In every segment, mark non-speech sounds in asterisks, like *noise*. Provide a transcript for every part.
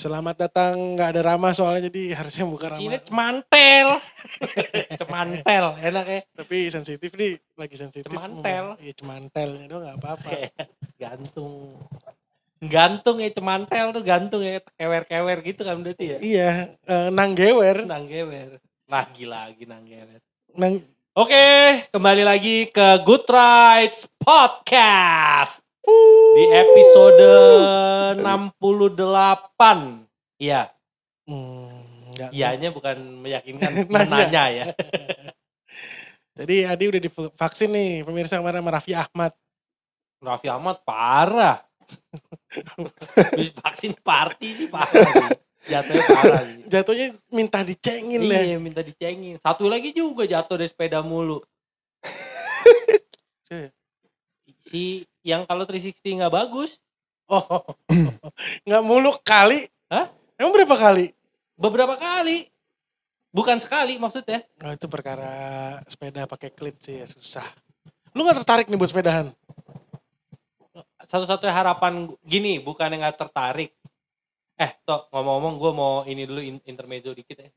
Selamat datang, nggak ada Rama soalnya jadi harusnya buka Ini Rama. cemantel. *laughs* cemantel, enak ya. Tapi sensitif nih, lagi sensitif. Cemantel. Iya cemantelnya doang nggak apa-apa. Gantung. Gantung ya cemantel tuh gantung ya kewer-kewer gitu kan berarti ya. Iya, eh, nanggewer. Nanggewer. Lagi lagi nanggewer. Nang, Oke, kembali lagi ke Good Rights Podcast. Di episode 68. Iya, hmm, ianya bukan meyakinkan, *laughs* Nanya. menanya ya. *laughs* Jadi Adi udah divaksin nih, pemirsa kemarin sama Raffi Ahmad. Raffi Ahmad parah. *laughs* Habis vaksin party sih parah. Jatuhnya parah sih. Jatuhnya minta dicengin deh. Iya minta dicengin. Satu lagi juga jatuh dari sepeda mulu. Si yang kalau 360 nggak bagus. Oh, nggak mulu kali. Hah? Emang berapa kali? Beberapa kali. Bukan sekali maksudnya. Oh, itu perkara sepeda pakai klit sih ya susah. Lu nggak tertarik nih buat sepedahan? Satu-satunya harapan gini bukan yang nggak tertarik. Eh, toh ngomong-ngomong gue mau ini dulu in- intermezzo dikit ya.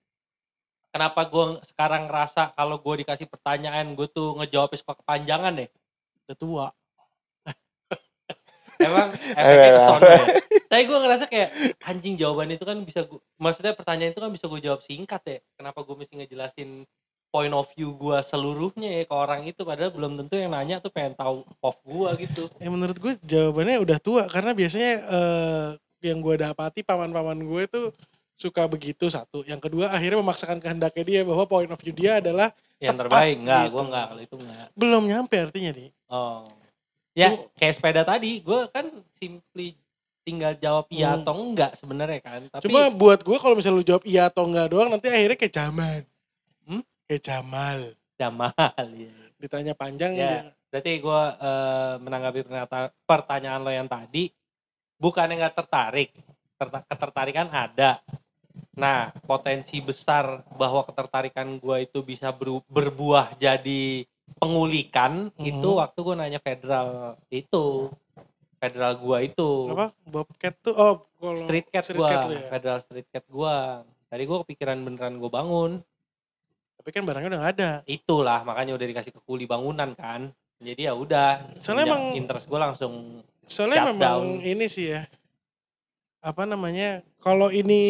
Kenapa gue sekarang ngerasa kalau gue dikasih pertanyaan gue tuh ngejawabnya suka kepanjangan deh. Udah tua. Emang *laughs* efeknya ke sono ya. Tapi gue ngerasa kayak anjing jawaban itu kan bisa gua, maksudnya pertanyaan itu kan bisa gue jawab singkat ya. Kenapa gue mesti ngejelasin point of view gue seluruhnya ya ke orang itu padahal belum tentu yang nanya tuh pengen tahu off gue gitu. Ya menurut gue jawabannya udah tua karena biasanya eh, yang gue dapati paman-paman gue tuh suka begitu satu. Yang kedua akhirnya memaksakan kehendaknya dia bahwa point of view dia adalah Yang Tepat terbaik enggak, gitu. gue enggak kalau itu enggak. belum nyampe artinya nih. Oh. Ya, Cuma- kayak sepeda tadi, gue kan simply tinggal jawab iya Hmm. atau enggak sebenarnya kan. Tapi Cuma buat gue kalau misalnya lu jawab iya atau enggak doang nanti akhirnya kayak Jamal. Hmm? Kayak Jamal. Jamal ya. Ditanya panjang Ya. dia. Berarti gue eh, menanggapi pertanyaan lo yang tadi, bukan yang nggak tertarik, Terta- ketertarikan ada. Nah, potensi besar bahwa ketertarikan gue itu bisa berbuah jadi pengulikan Mhm. itu waktu gue nanya federal itu, federal gue itu, Apa? Bobcat tuh oh kalau street cat street gue, cat ya. federal street cat gue. Tadi gue kepikiran beneran gue bangun, Tapi kan barangnya udah gak ada. itulah makanya udah dikasih ke kuli bangunan kan. Jadi ya udah, Soalnya emang- interest gue langsung Soalnya memang down. ini sih ya. Apa namanya? Kalau ini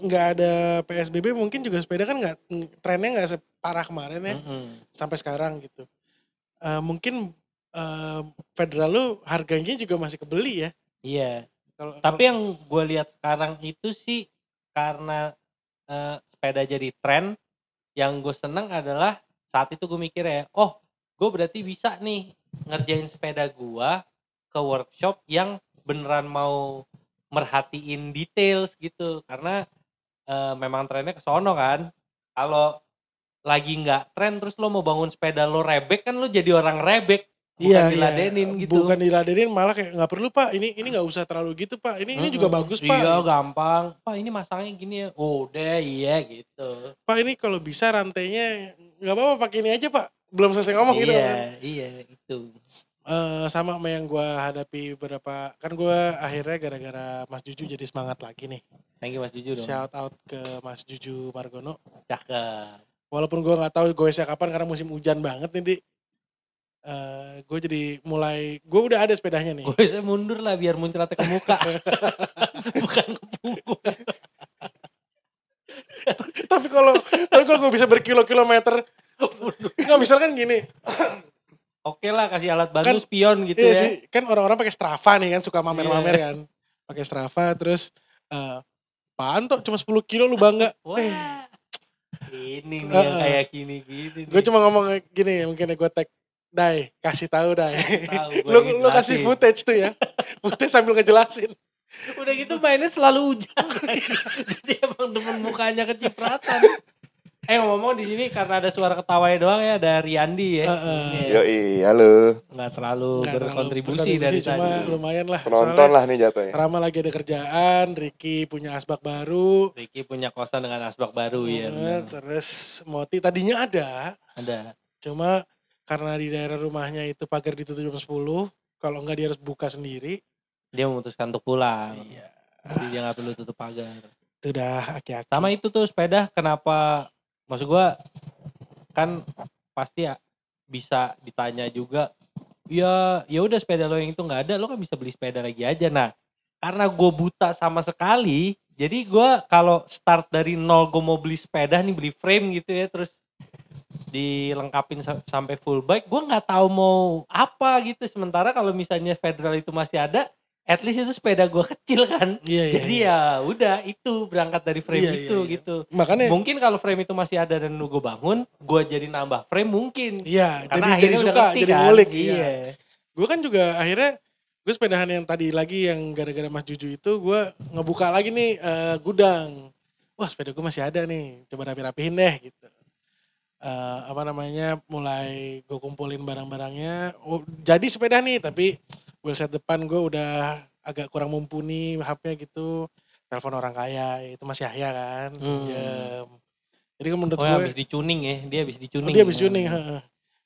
nggak ada PSBB mungkin juga sepeda kan nggak trennya nggak separah kemarin ya Mm-mm. sampai sekarang gitu. Eh, mungkin eh, federal lu harganya juga masih kebeli ya. Iya. Kalau Tapi yang gue lihat sekarang itu sih karena eh, sepeda jadi tren, yang gue seneng adalah saat itu gue mikir ya, oh gue berarti bisa nih ngerjain sepeda gue ke workshop yang beneran mau merhatiin details gitu, karena eh, memang trennya ke sono kan. Kalau lagi nggak tren terus lo mau bangun sepeda lo rebek kan lo jadi orang rebek bukan Iya, iya. diladenin gitu. Bukan diladenin malah kayak nggak perlu pak. Ini ini nggak usah terlalu gitu pak. Ini ini juga bagus pak. Iya gampang. Pak ini masangnya gini ya. Oh, udah iya gitu. Pak ini kalau bisa rantainya nggak apa-apa pakai ini aja pak. Belum selesai ngomong gitu iya, kan. iya itu. Eh, sama sama yang gue hadapi beberapa kan gue akhirnya gara-gara Mas Juju jadi semangat lagi nih Thank you Mas Jujur dong. shout out ke Mas Juju Margono Cakep. Walaupun gue nggak tahu gue kapan karena musim hujan banget nih di gue jadi mulai gue udah ada sepedanya nih Gue bisa mundur lah biar muncratnya ke muka. *laughs* Bukan ke punggung. *laughs* tapi kalau tapi kalau gue bisa berkilo-kilometer *laughs* nggak misalkan gini Oke lah kasih alat bantu Kan- spion gitu iya ya. sih kan orang-orang pakai Strava nih kan suka mamer-mamer Iya. kan pakai Strava terus eh apaan tuh cuma 10 kilo lu bangga Wah. Eh, Ini nih yang Heeh. kayak gini-gini. gue cuma ngomong gini mungkin gue tag Dai, kasih tahu Dai. Tahu, lu, yang lu kasih footage tuh ya. footage sambil ngejelasin. Udah gitu mainnya selalu hujan. *laughs* Jadi emang demen mukanya kecipratan. Eh ngomong di sini karena ada suara ketawanya doang ya ada Riandi ya. Heeh. Ini ya. Yoi, halo. Nggak terlalu Nggak terlalu berkontribusi dari cuma tadi. lumayan lah. Penonton lah nih jatuhnya. Rama lagi ada kerjaan, Ricky punya asbak baru. Ricky punya kosan dengan asbak baru ya. Eh, benar. terus Moti tadinya ada, Ada. cuma karena di daerah rumahnya itu pagar ditutup jam 10, kalau enggak dia harus buka sendiri. Dia memutuskan untuk pulang. Iya. Jadi dia nggak perlu tutup pagar. Itu udah aki-aki. Sama itu tuh sepeda kenapa maksud gua kan pasti ya bisa ditanya juga ya ya udah sepeda lo yang itu nggak ada lo kan bisa beli sepeda lagi aja. Nah karena gue buta sama sekali jadi gua kalau start dari nol gue mau beli sepeda nih beli frame gitu ya terus dilengkapin sa- sampai full bike gue nggak tahu mau apa gitu. Sementara kalau misalnya federal itu masih ada at least itu sepeda gue kecil kan Iya, iya. jadi iya. ya udah itu berangkat dari frame Iya, iya, itu iya. gitu Makanya mungkin kalau frame itu masih ada dan gue bangun gue jadi nambah frame mungkin iya, karena jadi jadi suka, ngerti jadi kan. ngulik. iya Iya. Gue kan juga akhirnya gue sepedahan yang tadi lagi yang gara-gara Mas Juju itu gue ngebuka lagi nih eh, gudang. Wah sepeda gue masih ada nih, coba rapi-rapihin deh gitu. Eh, apa namanya mulai gue kumpulin barang-barangnya. Oh, jadi sepeda nih tapi wheelset depan gue udah agak kurang mumpuni hapnya gitu. Telepon orang kaya itu masih Yahya kan, Hmm. pinjem. Jadi kan menurut oh gue habis dicuning ya dia habis Oh, dicuning dia habis tuning, heeh.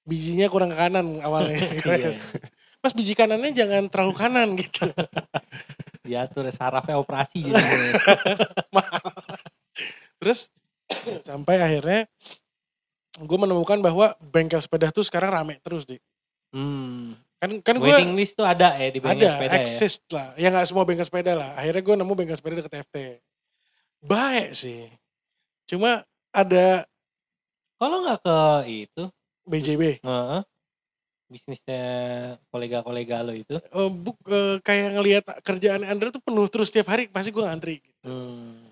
Bijinya kurang ke kanan awalnya. *laughs* iya. Mas biji kanannya jangan terlalu kanan gitu. *laughs* diatur sarafnya operasi gitu *laughs* Terus sampai akhirnya gue menemukan bahwa bengkel sepeda tuh sekarang rame terus deh. hmm. Kan kan gue waiting list tuh ada ya di bengkel ada sepeda ya exist lah. Ya nggak semua bengkel sepeda lah. Akhirnya gue nemu bengkel sepeda deket FT. Baik sih. Cuma ada kalau nggak ke itu BJB. heeh, bisnisnya kolega-kolega lo itu Oh, buk, eh, kayak ngelihat kerjaan Andra tuh penuh terus tiap hari pasti gue ngantri. Gitu. hmm.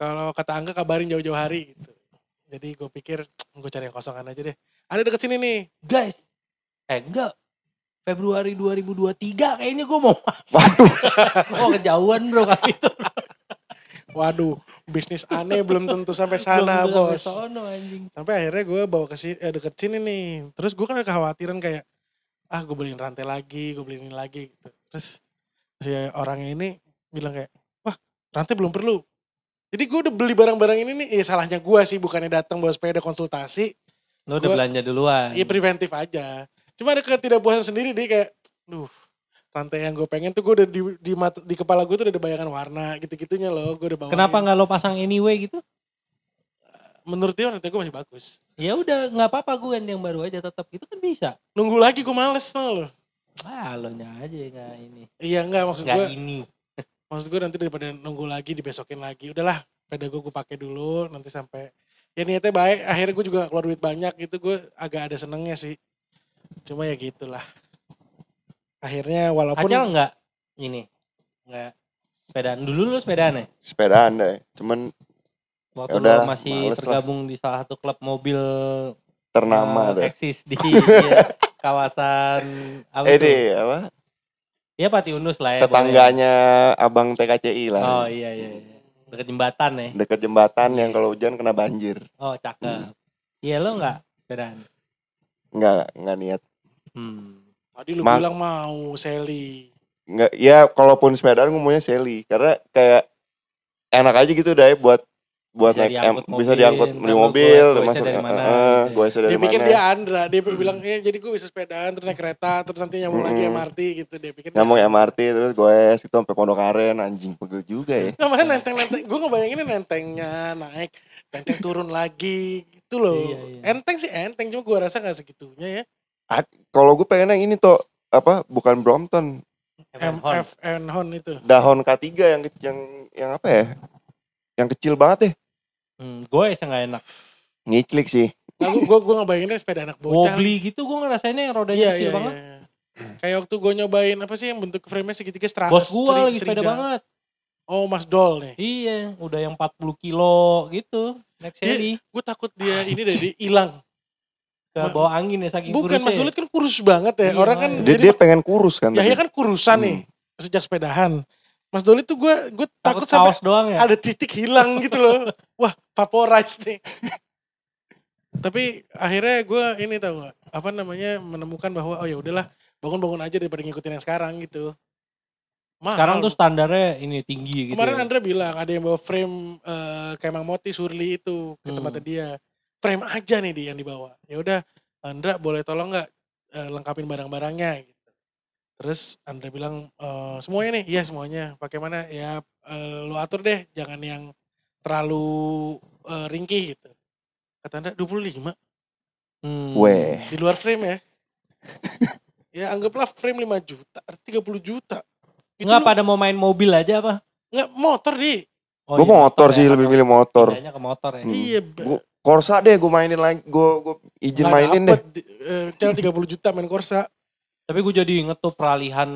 Kalau kata Angga kabarin jauh-jauh hari gitu. Jadi gue pikir gue cari yang kosongan aja deh. Ada deket sini nih. guys eh enggak Februari 2023 kayaknya gue mau masuk Waduh, *laughs* oh kejauhan bro kali itu Waduh, bisnis aneh belum tentu sampai Belum sana sampai bos. sono, anjing Sampai akhirnya gue bawa ke sini, eh, deket sini nih. Terus gue kan ada kekhawatiran kayak, ah gue beliin rantai lagi, gue beliin ini lagi gitu. Terus si orangnya ini bilang kayak, wah rantai belum perlu. Jadi gue udah beli barang-barang ini nih, ya salahnya gue sih bukannya datang bawa sepeda konsultasi, lo udah Gua- belanja duluan Iya preventif aja. Cuma ada ketidakpuasan sendiri deh kayak, duh rantai yang gue pengen tuh gue udah di, di, mata- di kepala gue tuh udah ada bayangan warna gitu-gitunya loh. Gue udah bawain. kenapa nggak lo pasang anyway gitu Menurut dia rantai gue masih bagus. ya udah nggak apa-apa gue ganti yang baru aja tetap itu kan bisa Nunggu lagi gue males tau loh. ah lo nya aja nggak ini Iya enggak maksud nggak gue. ini *laughs* Maksud gue nanti daripada nunggu lagi dibesokin lagi. Udahlah sepeda gue gue pakai dulu nanti sampai. Ya niatnya baik. Akhirnya gue juga nggak keluar duit banyak gitu. Gue agak ada senengnya sih. Cuma ya gitulah. Akhirnya walaupun Acel nggak ini nggak sepedaan dulu lu sepedaan ya sepedaan deh. Cuman waktu Yaudah, lo masih males lah. tergabung di salah satu klub mobil ternama eh, deh. eksis di *laughs* iya, kawasan apa Eh tuh? deh, apa? Iya Pati Unus lah ya. Tetangganya abang TKCI pokoknya. Oh lah. iya iya. iya. Dekat jembatan ya. Deket jembatan yang kalau hujan kena banjir. Oh cakep. Iya lo nggak sepedaan? Enggak, enggak niat. Hmm. tadi lu Ma- bilang mau Sally. Enggak, ya kalaupun sepedaan gue maunya Sally. Karena kayak enak aja gitu deh buat buat Bisa naik diangkut em- bisa mobil, diangkut ntar di lu mobil, goesnya masuk dari mana eh, gitu ya. goesnya dari Dia pikir mana. dia Andra, dia Hmm. bilang eh jadi gue bisa sepedaan terus naik kereta terus nanti nyambung lagi Mm-mm. MRT gitu dia pikir. Nyambung MRT terus goes itu sampai Pondok Aren anjing pegel juga ya. Namanya nenteng-nenteng, gue ngebayangin nentengnya naik, nenteng turun lagi gitu loh. Iya, iya. Enteng sih enteng, cuma gue rasa gak segitunya ya. Kalau gue pengen yang ini tuh apa bukan Brompton. MFN Hon itu. dahon K3 yang yang yang apa ya? Yang kecil banget deh. Hmm, gue nggak enak. Ngiclik sih. Nah, gue gue ngebayanginnya sepeda anak bocah. Wobbly gitu gue ngerasainnya yang rodanya Iya, kecil iya, banget. iya. Kayak waktu gue nyobain apa sih yang bentuk frame-nya segitiga stra Bos gue lagi sepeda banget. Oh Mas Dol nih. Iya, udah yang 40 kilo gitu. Next seri Gue takut dia ini dari hilang. ke Ma- bawah angin ya saking Bukan Mas kurusnya. Dulit kan kurus banget ya. Iya, Orang kan. Dia, jadi dia pengen kurus kan. Yahya tadi. kan kurusan Hmm. nih sejak sepedahan. Mas Dolit tuh gue gue Takut takut sampai kaos doang ya. ada titik hilang gitu loh. Wah, vaporize nih. Tapi akhirnya gue ini tahu gak, apa namanya menemukan bahwa oh ya udahlah bangun-bangun aja daripada ngikutin yang sekarang gitu. Mahal. Sekarang tuh standarnya ini tinggi gitu. kemarin ya. Andra bilang ada yang bawa frame eh, kayak Mang Moti Surli itu ke Hmm. tempatnya dia. Frame aja nih dia yang dibawa. Ya udah, Andra boleh tolong nggak eh, lengkapin barang-barangnya gitu. Terus Andre bilang "Eh, semuanya nih, iya semuanya. Pakai mana? Ya eh, lu atur deh, jangan yang terlalu eh, ringkih gitu. Kata Andre 25 Hmm. Weh. di luar frame ya. *laughs* ya anggaplah frame 5 juta, 30 juta. Itu Enggak lu- pada mau main mobil aja apa? nggak motor di. Oh, gue iya, motor sih ya, lebih milih motor. pindahnya ke motor ya. Hmm. Iya. Gua- Korsa deh gue mainin lagi, gue gue izin nggak mainin deh. di- eh, Cel 30 juta main Corsa. Tapi gue jadi inget tuh peralihan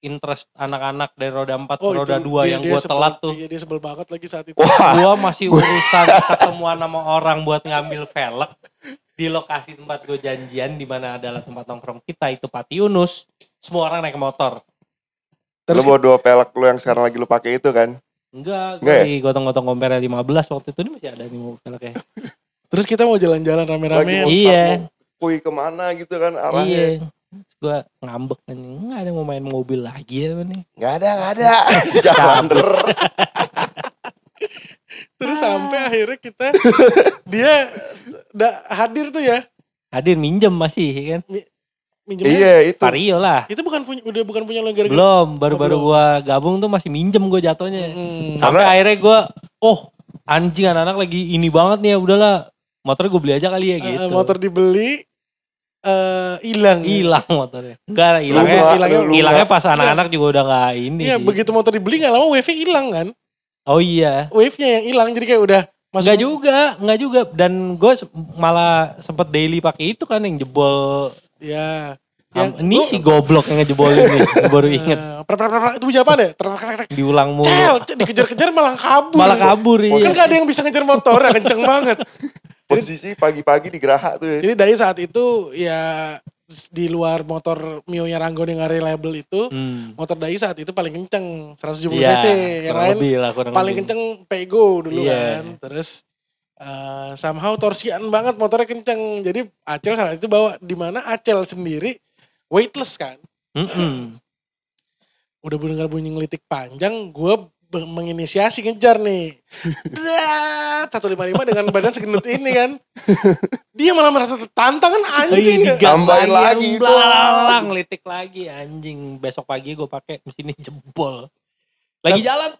interest anak-anak dari roda 4 ke Oh, roda itu 2 dia- yang dia gue sebel- telat tuh. Iya dia sebel banget lagi saat itu. Wah, Gue masih urusan ketemuan sama orang buat ngambil velg di lokasi tempat gue janjian di mana adalah tempat nongkrong kita itu Pati Yunus. Semua orang naik motor. Lu Terus bawa dua pelek lu yang sekarang lagi lu pakai itu kan? Enggak, Enggak ya? gue gotong-gotong kompernya 15 waktu itu ini masih ada nih mau velgnya. *laughs* terus kita mau jalan-jalan rame-rame. Iya. kui ke mana gitu kan arahnya. Iya. Gue ngambek kan. Enggak ada yang mau main mobil lagi ya nih. Gak ada, gak ada. *laughs* Jalan ter. *laughs* Terus sampai akhirnya kita dia da- hadir tuh ya. Hadir minjem masih ya kan. Minjemnya. Iya itu. Vario lah. Itu bukan punya udah bukan punya lo gara-gara. Belum, baru-baru Oh, gua gabung tuh masih minjem gue jatuhnya. Hmm. Sampai akhirnya gua, oh anjing anak-anak lagi ini banget nih ya udahlah motor gue beli aja kali ya Eh, gitu. motor dibeli eh hilang. hilang motornya. Enggak lah, hilangnya hilangnya- lu- hilangnya pas anak-anak juga udah nggak ini. Iya, begitu motor dibeli nggak lama wave hilang kan. Oh iya. Wave-nya yang hilang jadi kayak udah masuk Enggak juga, enggak juga. Dan gue malah sempet daily pakai itu kan yang jebol. Ya. Am- ini si goblok yang ngejebol ini. Gua *laughs* baru inget. Eh, prak, prak, prak, prak, itu bunyi apa deh? Trak, trak, trak. Diulang mulu. Cel, dikejar-kejar malah kabur. Malah kabur Kan iya. gak ada yang bisa ngejar motor, ya, kenceng banget. *laughs* Posisi pagi-pagi di Geraha tuh ya. Jadi dari saat itu ya di luar motor Mio-nya Ranggon yang gak reliable itu, Hmm. motor Dai saat itu paling kenceng 170 Iya, cc. Yang kurang lain lebih lah, paling lebih. kenceng Pego dulu Iya. kan. Terus eh, somehow torsian banget motornya kenceng. Jadi Acel saat itu bawa di mana Acel sendiri weightless kan. Mm-mm. Udah dengar bunyi ngelitik panjang, gue menginisiasi ngejar nih. Dah, 155 dengan badan segendut ini kan. Dia malah merasa tertantang kan anjing. ya. digas Tambahin lagi lagi, belalang, litik lagi anjing. Besok pagi gue pakai mesinnya jebol. Lagi jalan,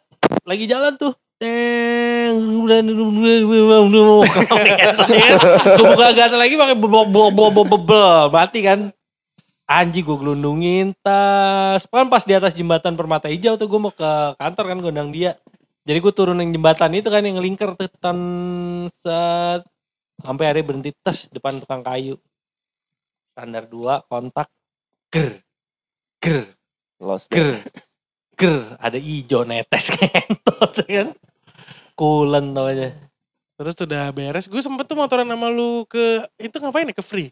lagi jalan tuh. Teng, gue buka gas lagi pakai blok blok blok blok blok mati kan. Anjing gue gelundungin tas. Kan pas di atas jembatan Permata Hijau tuh gue mau ke kantor kan gondang dia. Jadi gue turun yang jembatan itu kan yang ngelingkar tuh tan set sampai hari berhenti tes depan tukang kayu standar 2 kontak ger ger Lost. ger ger ada ijo netes *laughs* kentot kan kulen tau aja Terus udah beres, gue sempet tuh motoran sama lu ke, itu ngapain ya, ke free?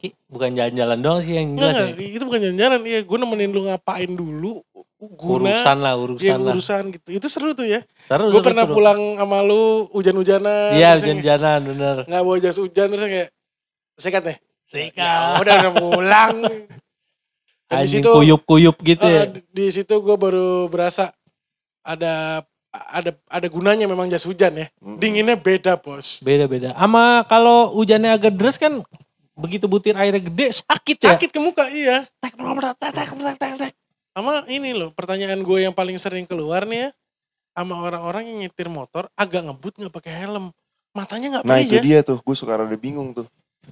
Ki, bukan jalan-jalan doang sih yang jelas ya. itu bukan jalan-jalan, iya gue nemenin lu ngapain dulu, guna, urusan lah ya urusan lah urusan gitu. Itu seru tuh ya. seru Gue pernah seru. pulang sama lu hujan-hujanan. iya hujan-hujanan bener nggak bawa jas hujan terus kayak sekat deh. Sikat. Ya udah udah pulang. Dan di anjing situ kuyup-kuyup gitu ya di- di situ gue baru berasa ada ada ada gunanya memang jas hujan ya. Hmm. Dinginnya beda bos. beda-beda ama kalau hujannya agak deras kan begitu butir airnya gede sakit ya Sakit ke muka iya. Sama ini loh pertanyaan gue yang paling sering keluar nih ya. Sama orang-orang yang nyetir motor agak ngebut nggak pakai helm. Matanya nggak Nah itu ya. dia tuh, gue suka rada bingung tuh.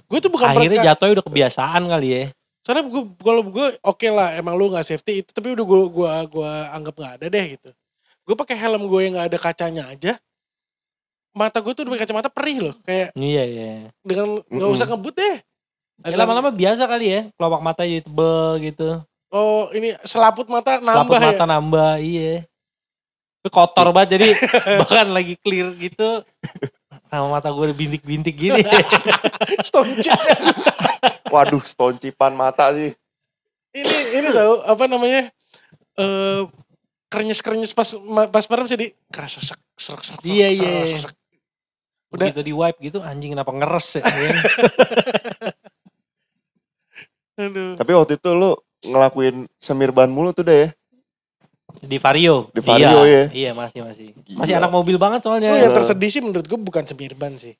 Gue tuh bukan akhirnya perka- jatuhnya udah kebiasaan kali ya Soalnya gue kalau gue oke lah emang lu nggak safety itu tapi udah gue gua gua anggap nggak ada deh gitu. Gue pakai helm gue yang nggak ada kacanya aja. Mata gue tuh udah pakai kacamata perih loh. Kayak iya iya dengan nggak usah ngebut deh. Ya, lama-lama biasa kali ya, kelopak mata jadi tebel gitu. Oh ini selaput mata Selaput nambah ya. mata nambah, iya. Tapi kotor banget jadi *laughs* bahkan lagi clear gitu. Sama mata gue bintik-bintik gini. *laughs* Stone chip. Waduh, stoncipan mata sih. ini ini tahu apa namanya? Eh krenyes-krenyes pas ma- pas merem jadi keras sesek serak serak. Iya, iya, iya. Udah. Begitu di wipe gitu anjing kenapa ngeres ya. *laughs* *laughs* Aduh. Tapi waktu itu lu ngelakuin semir ban mulu tuh deh ya. Di Vario. Di Vario, iya. ya. Iya masih masih. Gila. Masih anak mobil banget soalnya. Oh yang tersedih sih menurut gue bukan semirban sih.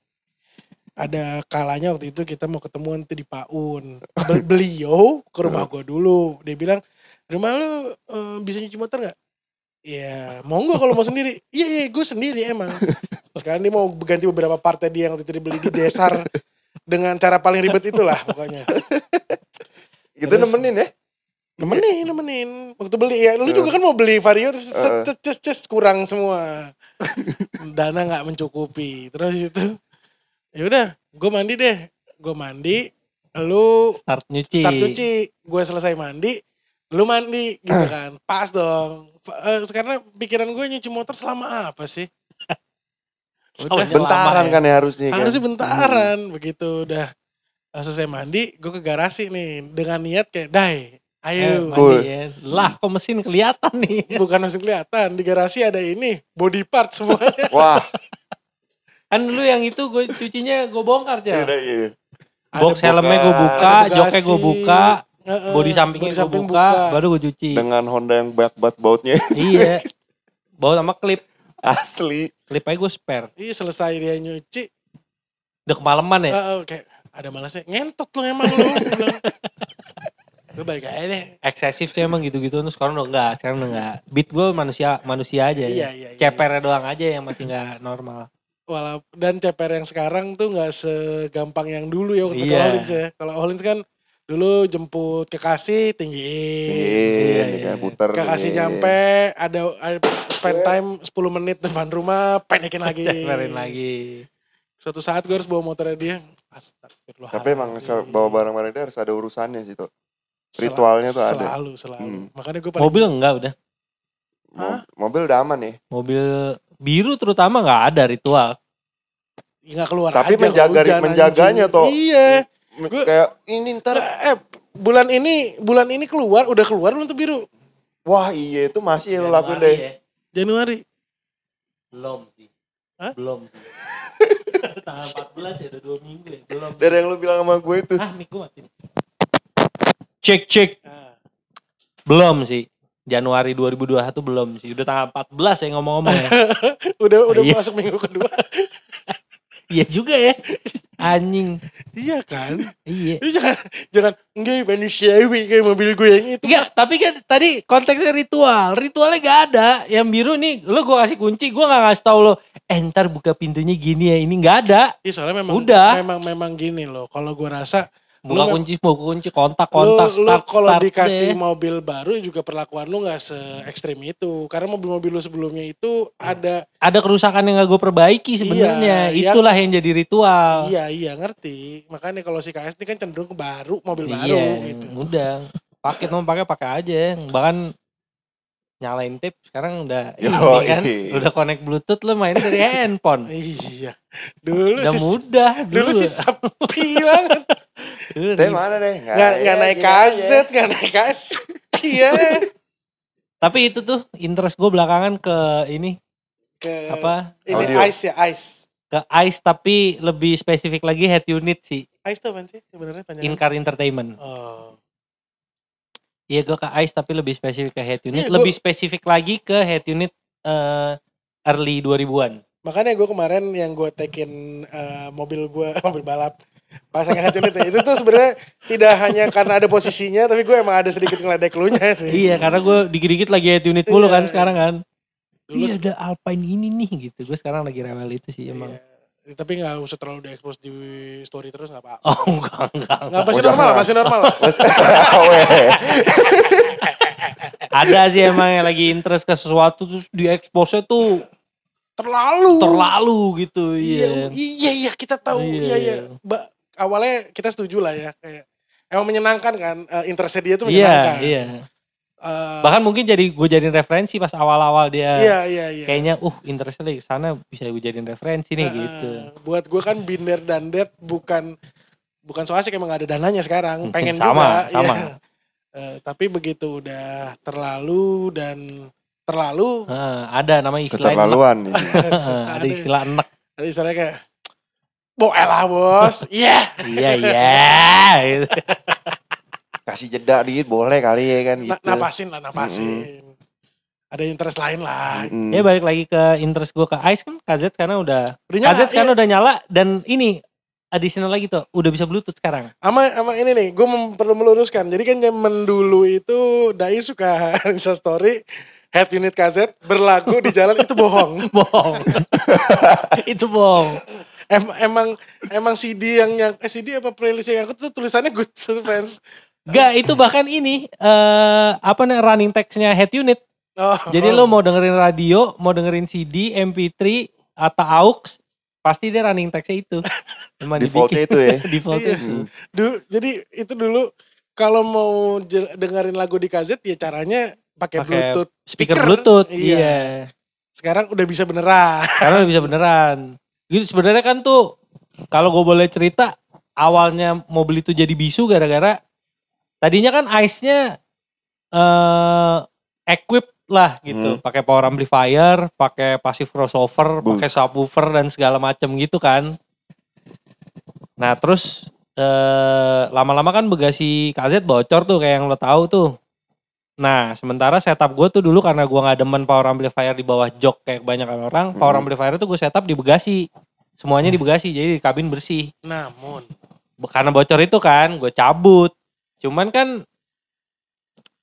ada kalanya waktu itu kita mau ketemuan tuh di Paun. Bel- *laughs* Beliau ke rumah gue dulu. Dia bilang, rumah lu eh, bisa nyuci motor nggak? Iya, monggo kalau mau sendiri. *laughs* Iya, iya, gue sendiri emang. *laughs* Sekarang dia mau ganti beberapa partai dia yang waktu itu dibeli di desar dengan cara paling ribet itulah pokoknya. Kita Terus- nemenin ya. Nemenin, nemenin. Waktu beli ya, lu juga kan mau beli Vario terus cet, kurang semua. *laughs* Dana nggak mencukupi. Terus itu, ya udah, gue mandi deh. Gue mandi, lu Start nyuci. start cuci. Gue selesai mandi, lu mandi gitu kan. Pas dong. Fa- eh, karena pikiran gue nyuci motor selama apa sih? *laughs* Udah, iya. Bentaran lama kan ya harusnya kan. harusnya bentaran. Begitu udah eh, selesai mandi, gue ke garasi nih. Dengan niat kayak, dai, ayo. mandi Cool. ya. Lah kok mesin kelihatan nih. *laughs* bukan masih kelihatan di garasi ada ini body part semuanya *laughs* Wah, Kan dulu yang itu gue cucinya gue bongkar iya, ya. iya. Box Ada helmnya gue buka, buka, joknya gue buka, body sampingnya body gue samping buka, baru gue cuci. dengan Honda yang banyak banget bautnya *laughs* iya. Bawa sama klip. asli. Klip aja gue spare. iya selesai dia nyuci Udah kemalaman ya. heeh, kayak ada malasnya ngentot lu emang lu gue balik aja deh Eksesif sih emang gitu-gitu. Terus sekarang udah enggak. Sekarang udah enggak. Beat gue manusia manusia aja. iya iya iya Cepernya doang aja yang masih enggak normal. Walau, dan ceper yang sekarang tuh nggak segampang yang dulu ya waktu ke Iya. Hollins ya kalau Hollins kan dulu jemput kekasih tinggiin Iya, iya. puter. kekasih iya. nyampe ada, ada spend time 10 menit depan rumah penekin lagi Ceperin lagi. suatu saat gue harus bawa motornya dia Astagfirullah Tapi emang bawa barang-barang dia harus ada urusannya sih tuh. Ritualnya tuh ada. selalu selalu Hmm. makanya gue paling Mobil enggak udah. Hah? Mo- Mobil udah aman ya. Mobil biru terutama enggak ada ritual. ya nggak keluar Tapi aja menjaga- menjaganya, anjing. toh. iya M- Gua- Kayak ini ntar. eh bulan ini bulan ini keluar udah keluar belum tuh biru Wah iya itu masih lu lakuin Januari deh. ya. Januari Belum sih. Hah? Belum sih. *laughs* Tanggal 14 ya udah 2 minggu ya. Belum. Dari yang lu bilang sama gue itu. Ah, mic gue mati. Cek cek. Nah, Belum sih. Januari 2021 belum sih. Udah tanggal 14 ya ngomong-ngomong ya. *laughs* udah udah Iya. masuk minggu kedua *laughs* Iya juga ya. Anjing. iya kan Iya. Jangan jangan enggak manusiawi kayak mobil gue yang itu Enggak, tapi kan tadi konteksnya ritual. Ritualnya gak ada. Yang biru nih, lu gua kasih kunci, gua gak ngasih tau lo. Eh ntar buka pintunya gini ya, ini gak ada. Iya soalnya memang Udah. memang memang gini loh. Kalau gue rasa Buka Lu kunci, buka kunci, kontak, lu, kontak, lu start, kalau start dikasih deh. mobil baru juga perlakuan lu nggak se ekstrim itu. Karena mobil-mobil lu sebelumnya itu ada Ada kerusakan yang gak gue perbaiki sebenarnya. Iya, Itulah yang jadi ritual. iya iya ngerti. Makanya kalau si KS ini kan cenderung ke baru mobil Iya, baru gitu. Udah. Pakai mau pakai pakai aja. Bahkan nyalain tape sekarang udah Yo, ini kan iya. udah connect bluetooth lu main dari handphone. Iya. Dulu udah sih mudah dulu dulu. sih sepi banget. *laughs* Dulu ri- mana deh? Nggak nggak ya, naik kaset, nggak naik kaset. Iya. Tapi itu tuh interest gue belakangan ke ini Ke apa ini Audio. ice ya ice. ke ICE tapi lebih spesifik lagi head unit sih Ice tuh apaan sih sebenarnya in-car entertainment. Oh. Iya gue ke ICE tapi lebih spesifik ke head unit, Iya, gua- lebih spesifik lagi ke head unit eh, early 2000-an. Makanya gue kemarin yang gue tekin eh, mobil gue *laughs* mobil balap pasangan head unit ya, itu tuh sebenarnya tidak hanya karena ada posisinya tapi gue emang ada sedikit ngeledek lu nya sih. Iya karena gue dikit-dikit lagi head unit mulu Iya, kan iya. sekarang kan. Iya ada Alpine ini nih gitu. Gue sekarang lagi rewel itu sih emang. Iya. Tapi nggak usah terlalu diekspos di story terus nggak apa-apa. Oh enggak enggak. Nggak enggak. masih normal lah, *laughs* masih normal. Ada sih emang yang lagi interest ke sesuatu terus dieksposnya tuh Terlalu. terlalu gitu. Iya, Iya. iya, iya kita tahu. Iya, Iya, iya. iya. Ba- awalnya kita setuju lah ya. Kayak emang menyenangkan kan. eh, interestnya dia tuh Iya, menyenangkan. iya. Eh, Bahkan mungkin jadi gue jadiin referensi pas awal-awal dia iya, iya, iya. kayaknya uh interestnya dari sana bisa gue jadiin referensi nih Eh, gitu. eh, buat gue kan binder dan dead bukan bukan so asik emang gak ada dananya sekarang. Hmm, Pengen sama, juga. sama. iya. *laughs* Eh, tapi begitu udah terlalu dan terlalu Heeh, ada nama istilah *laughs* nih. ada Ada. istilah enek. Jadi istilahnya kayak Bo elah bos, *laughs* iya. Iya iya. Kasih jeda dikit boleh kali ya kan gitu. napasin lah, napasin. Ada interest lain lah. Mm-mm. Ya balik lagi ke interest gue ke Ice kan KZ karena udah Udah nyala, KZ kan iya. udah nyala dan ini additional lagi tuh, udah bisa bluetooth sekarang. Ama ama ini nih, gue perlu meluruskan. Jadi kan zaman dulu itu Dai suka *laughs* Insta story head unit kaset berlagu di jalan itu bohong. *laughs* bohong. *laughs* itu bohong. Em, emang emang CD yang yang eh, CD apa playlist yang aku tuh tulisannya Good Friends. Gak, itu bahkan ini eh apa nih running text-nya head unit. Oh, Jadi lo mau dengerin radio, mau dengerin CD, MP3 atau AUX, pasti dia running text-nya itu. *laughs* Emang Defaultnya itu ya. *laughs* Defaultnya. Iya. Hmm. Du- jadi itu dulu kalau mau dengerin lagu di kaset ya caranya pakai Bluetooth Speaker Bluetooth. Iya. Iya. Sekarang udah bisa beneran. Karena bisa beneran. Gitu sebenarnya kan tuh kalau gue boleh cerita awalnya mobil itu jadi bisu gara-gara tadinya kan ICE-nya eh equip lah gitu, Hmm. pakai power amplifier, pakai passive crossover, pakai subwoofer dan segala macam gitu kan. Nah, terus eh lama-lama kan bagasi kaset bocor tuh kayak yang lo tahu tuh. Nah, sementara setup gue tuh dulu karena gue nggak demen power amplifier di bawah jok kayak kebanyakan orang, power Hmm. amplifier itu gue setup di bagasi. Semuanya di bagasi, jadi di kabin bersih. Namun Karena bocor itu kan, gue cabut. Cuman kan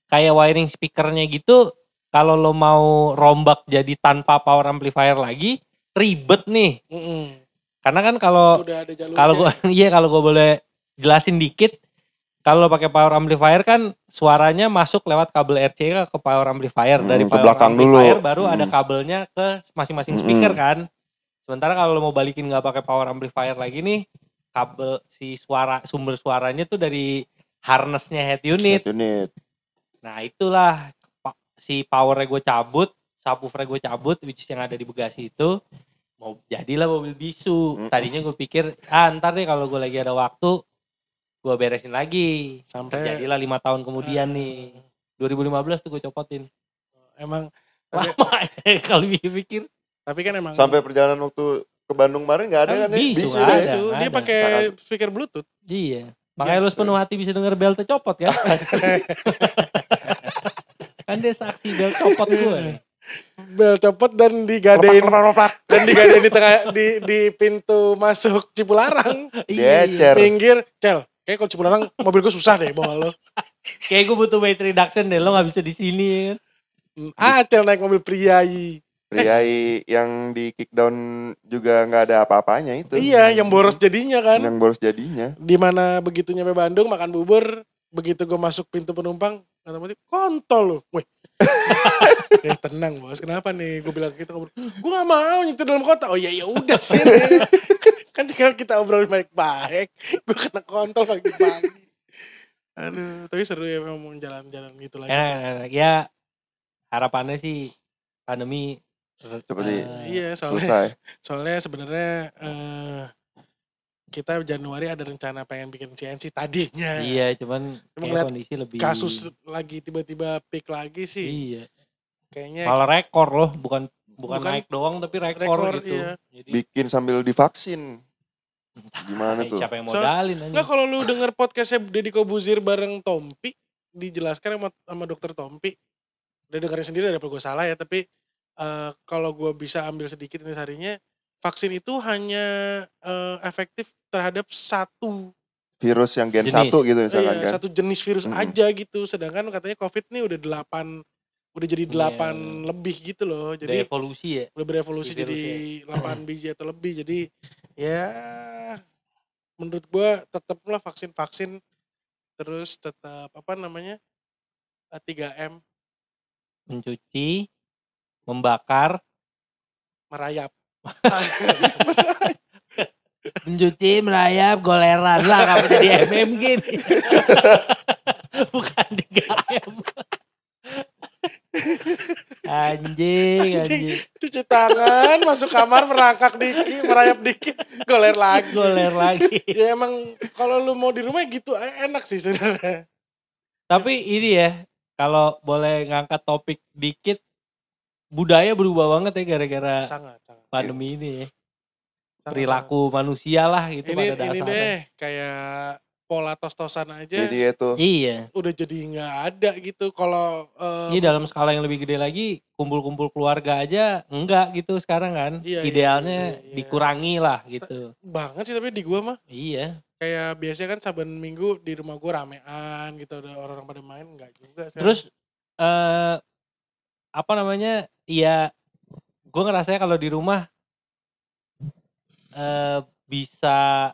kayak wiring speakernya gitu, kalau lo mau rombak jadi tanpa power amplifier lagi, ribet nih. mm-mm, Karena kan kalau kalau gue *laughs* iya kalau gue boleh jelasin dikit kalau pakai power amplifier kan suaranya masuk lewat kabel RCA ke power amplifier Hmm, dari ke power belakang amplifier dulu. baru ada Hmm. kabelnya ke masing-masing Hmm. speaker kan sementara kalau lo mau balikin nggak pakai power amplifier lagi nih kabel si suara sumber suaranya tuh dari harnessnya head unit Head unit. nah itulah si powernya gue cabut subwoofer gue cabut which is yang ada di bagasi itu mau jadilah mobil bisu tadinya gue pikir ah ntar deh kalau gue lagi ada waktu gue beresin lagi sampai terjadilah lima tahun kemudian Ah. nih 2015 tuh gue copotin emang lama *laughs* ya kalau pikir tapi kan emang Sampai perjalanan waktu ke Bandung kemarin nggak ada Kan kan ya? bisu, Bisu ada. bisu, dia ada. pakai Sangat. speaker Bluetooth. iya makanya lu sepenuh hati bisa denger bel copot kan *laughs* *laughs* kan dia saksi bel copot gue. Bel copot dan digadein dan digadein di tengah di di pintu masuk Cipularang. iya. Pinggir, Cel. Kayak kalau Cipularang mobil gue susah deh bawa lo. kayak gue butuh weight reduction deh lo gak bisa di sini ya kan Ah, Cel naik mobil priai. Priai yang di kick down juga nggak ada apa-apanya itu. Iya, yang boros jadinya kan. Yang boros jadinya. Di mana begitu nyampe Bandung makan bubur, begitu gue masuk pintu penumpang, kata motif, kontol lu. Wih. *laughs* eh tenang bos, kenapa nih? Gue bilang gitu, gue gak mau nyetir dalam kota. Oh iya ya udah sini. *laughs* kan tinggal kita obrol baik-baik. Gue kena kontol pagi-pagi. Aduh, tapi seru ya memang jalan-jalan gitu lagi. enak, enak. ya harapannya sih pandemi Cepet di- eh, Iya, soalnya Selesai. *laughs* soalnya sebenarnya eh kita Januari ada rencana pengen bikin CNC tadinya. iya cuman Cuma kayak ngeliat kondisi lebih Kasus lagi tiba-tiba peak lagi sih. iya Kayaknya malah rekor loh bukan bukan, Bukan naik doang tapi rekor, rekor, gitu iya. jadi Bikin sambil divaksin. Gimana eh, tuh? siapa yang So- modalin anjing? Enggak kalau lu denger podcastnya Deddy Kobuzir bareng Tompi dijelaskan sama, sama dokter Tompi udah dengerin sendiri ada gue salah ya tapi eh, kalau gue bisa ambil sedikit ini sarinya vaksin itu hanya eh, efektif terhadap satu Virus yang gen Jenis. 1 gitu eh, misalkan iya, kan. satu jenis virus Mm-mm. aja gitu sedangkan katanya covid nih udah delapan udah jadi Iya. delapan lebih gitu loh jadi evolusi ya udah berevolusi si jadi 8 *clears throat* biji atau lebih jadi ya menurut gua tetaplah vaksin-vaksin terus tetap apa namanya eh, 3M mencuci membakar. Merayap. *laughs* Mencuci merayap goleran lah kamu jadi MM gini. *laughs* Bukan 3M *laughs* anjing anjing cuci tangan masuk kamar merangkak dikit merayap dikit goler lagi. Goler lagi. Ya emang kalau lu mau di rumah gitu eh, enak sih sebenarnya. Tapi ini ya kalau boleh ngangkat topik dikit budaya berubah banget ya gara-gara sangat sangat pandemi ini ya sangat, perilaku manusia lah gitu ini pada ini dasarnya deh kayak pola tos-tosan aja Jadi itu Iya. udah jadi nggak ada gitu. Kalau eh, Iya dalam skala yang lebih gede lagi kumpul-kumpul keluarga aja enggak gitu sekarang kan. Iya, iya, Idealnya iya, iya. dikurangi lah gitu. banget sih tapi di gua mah Iya. kayak biasanya kan saban minggu di rumah gua ramean gitu ada orang-orang pada main nggak juga sekarang. Terus eh apa namanya? Iya gue ngerasanya kalau di rumah eh bisa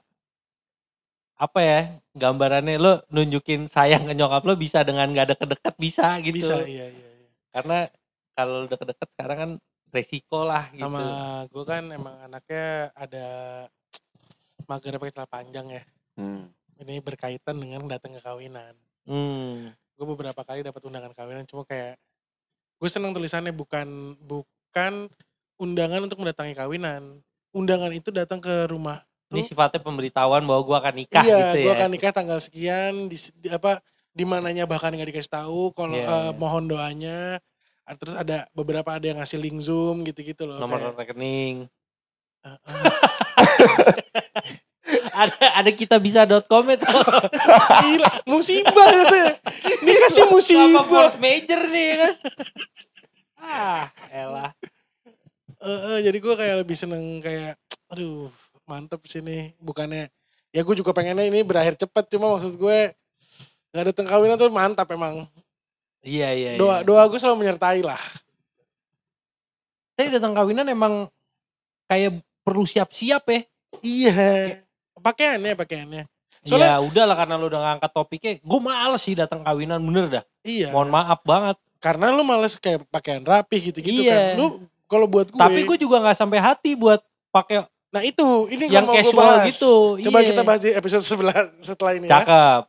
apa ya gambarannya lo nunjukin sayang ke nyokap lo bisa dengan gak deket-deket bisa gitu bisa iya iya, iya. karena kalau deket-deket sekarang kan resiko lah gitu sama gua kan emang anaknya ada mager pakai celana panjang ya hmm. ini berkaitan dengan datang ke kawinan hmm. gue beberapa kali dapat undangan kawinan cuma kayak gue seneng tulisannya bukan bukan undangan untuk mendatangi kawinan undangan itu datang ke rumah ini Tuh. sifatnya pemberitahuan bahwa gue akan nikah iya gitu gue ya akan nikah tanggal sekian di, di apa di mananya bahkan nggak dikasih tahu kalau Iya, eh, iya. mohon doanya Ah, terus ada beberapa ada yang ngasih link zoom gitu-gitu loh nomor kayak, rekening *laughs* ada ada kita bisa.com itu *laughs* gila musibah gitu ya ini kasih apa musibah. Force major nih ya kan? Ah elah. Eh, eh, jadi gue kayak lebih seneng kayak aduh mantep sini bukannya. Ya gue juga pengennya ini berakhir cepet cuma maksud gue nggak datang kawinan tuh mantap emang. Iya iya doa iya. doa gue selalu menyertai lah. Tapi datang kawinan emang kayak perlu siap-siap ya. iya pakaiannya pakaiannya Soalnya- ya udahlah karena lu udah ngangkat topiknya. Gue males sih datang kawinan bener dah. iya Mohon maaf banget. karena lu males kayak pakaian rapi gitu-gitu Iya. kan lu kalau buat gue Tapi gue juga nggak sampai hati buat pakai nah itu ini yang mau gue bahas gitu. coba Iya. kita bahas di episode sebelah setelah ini ya Cakep.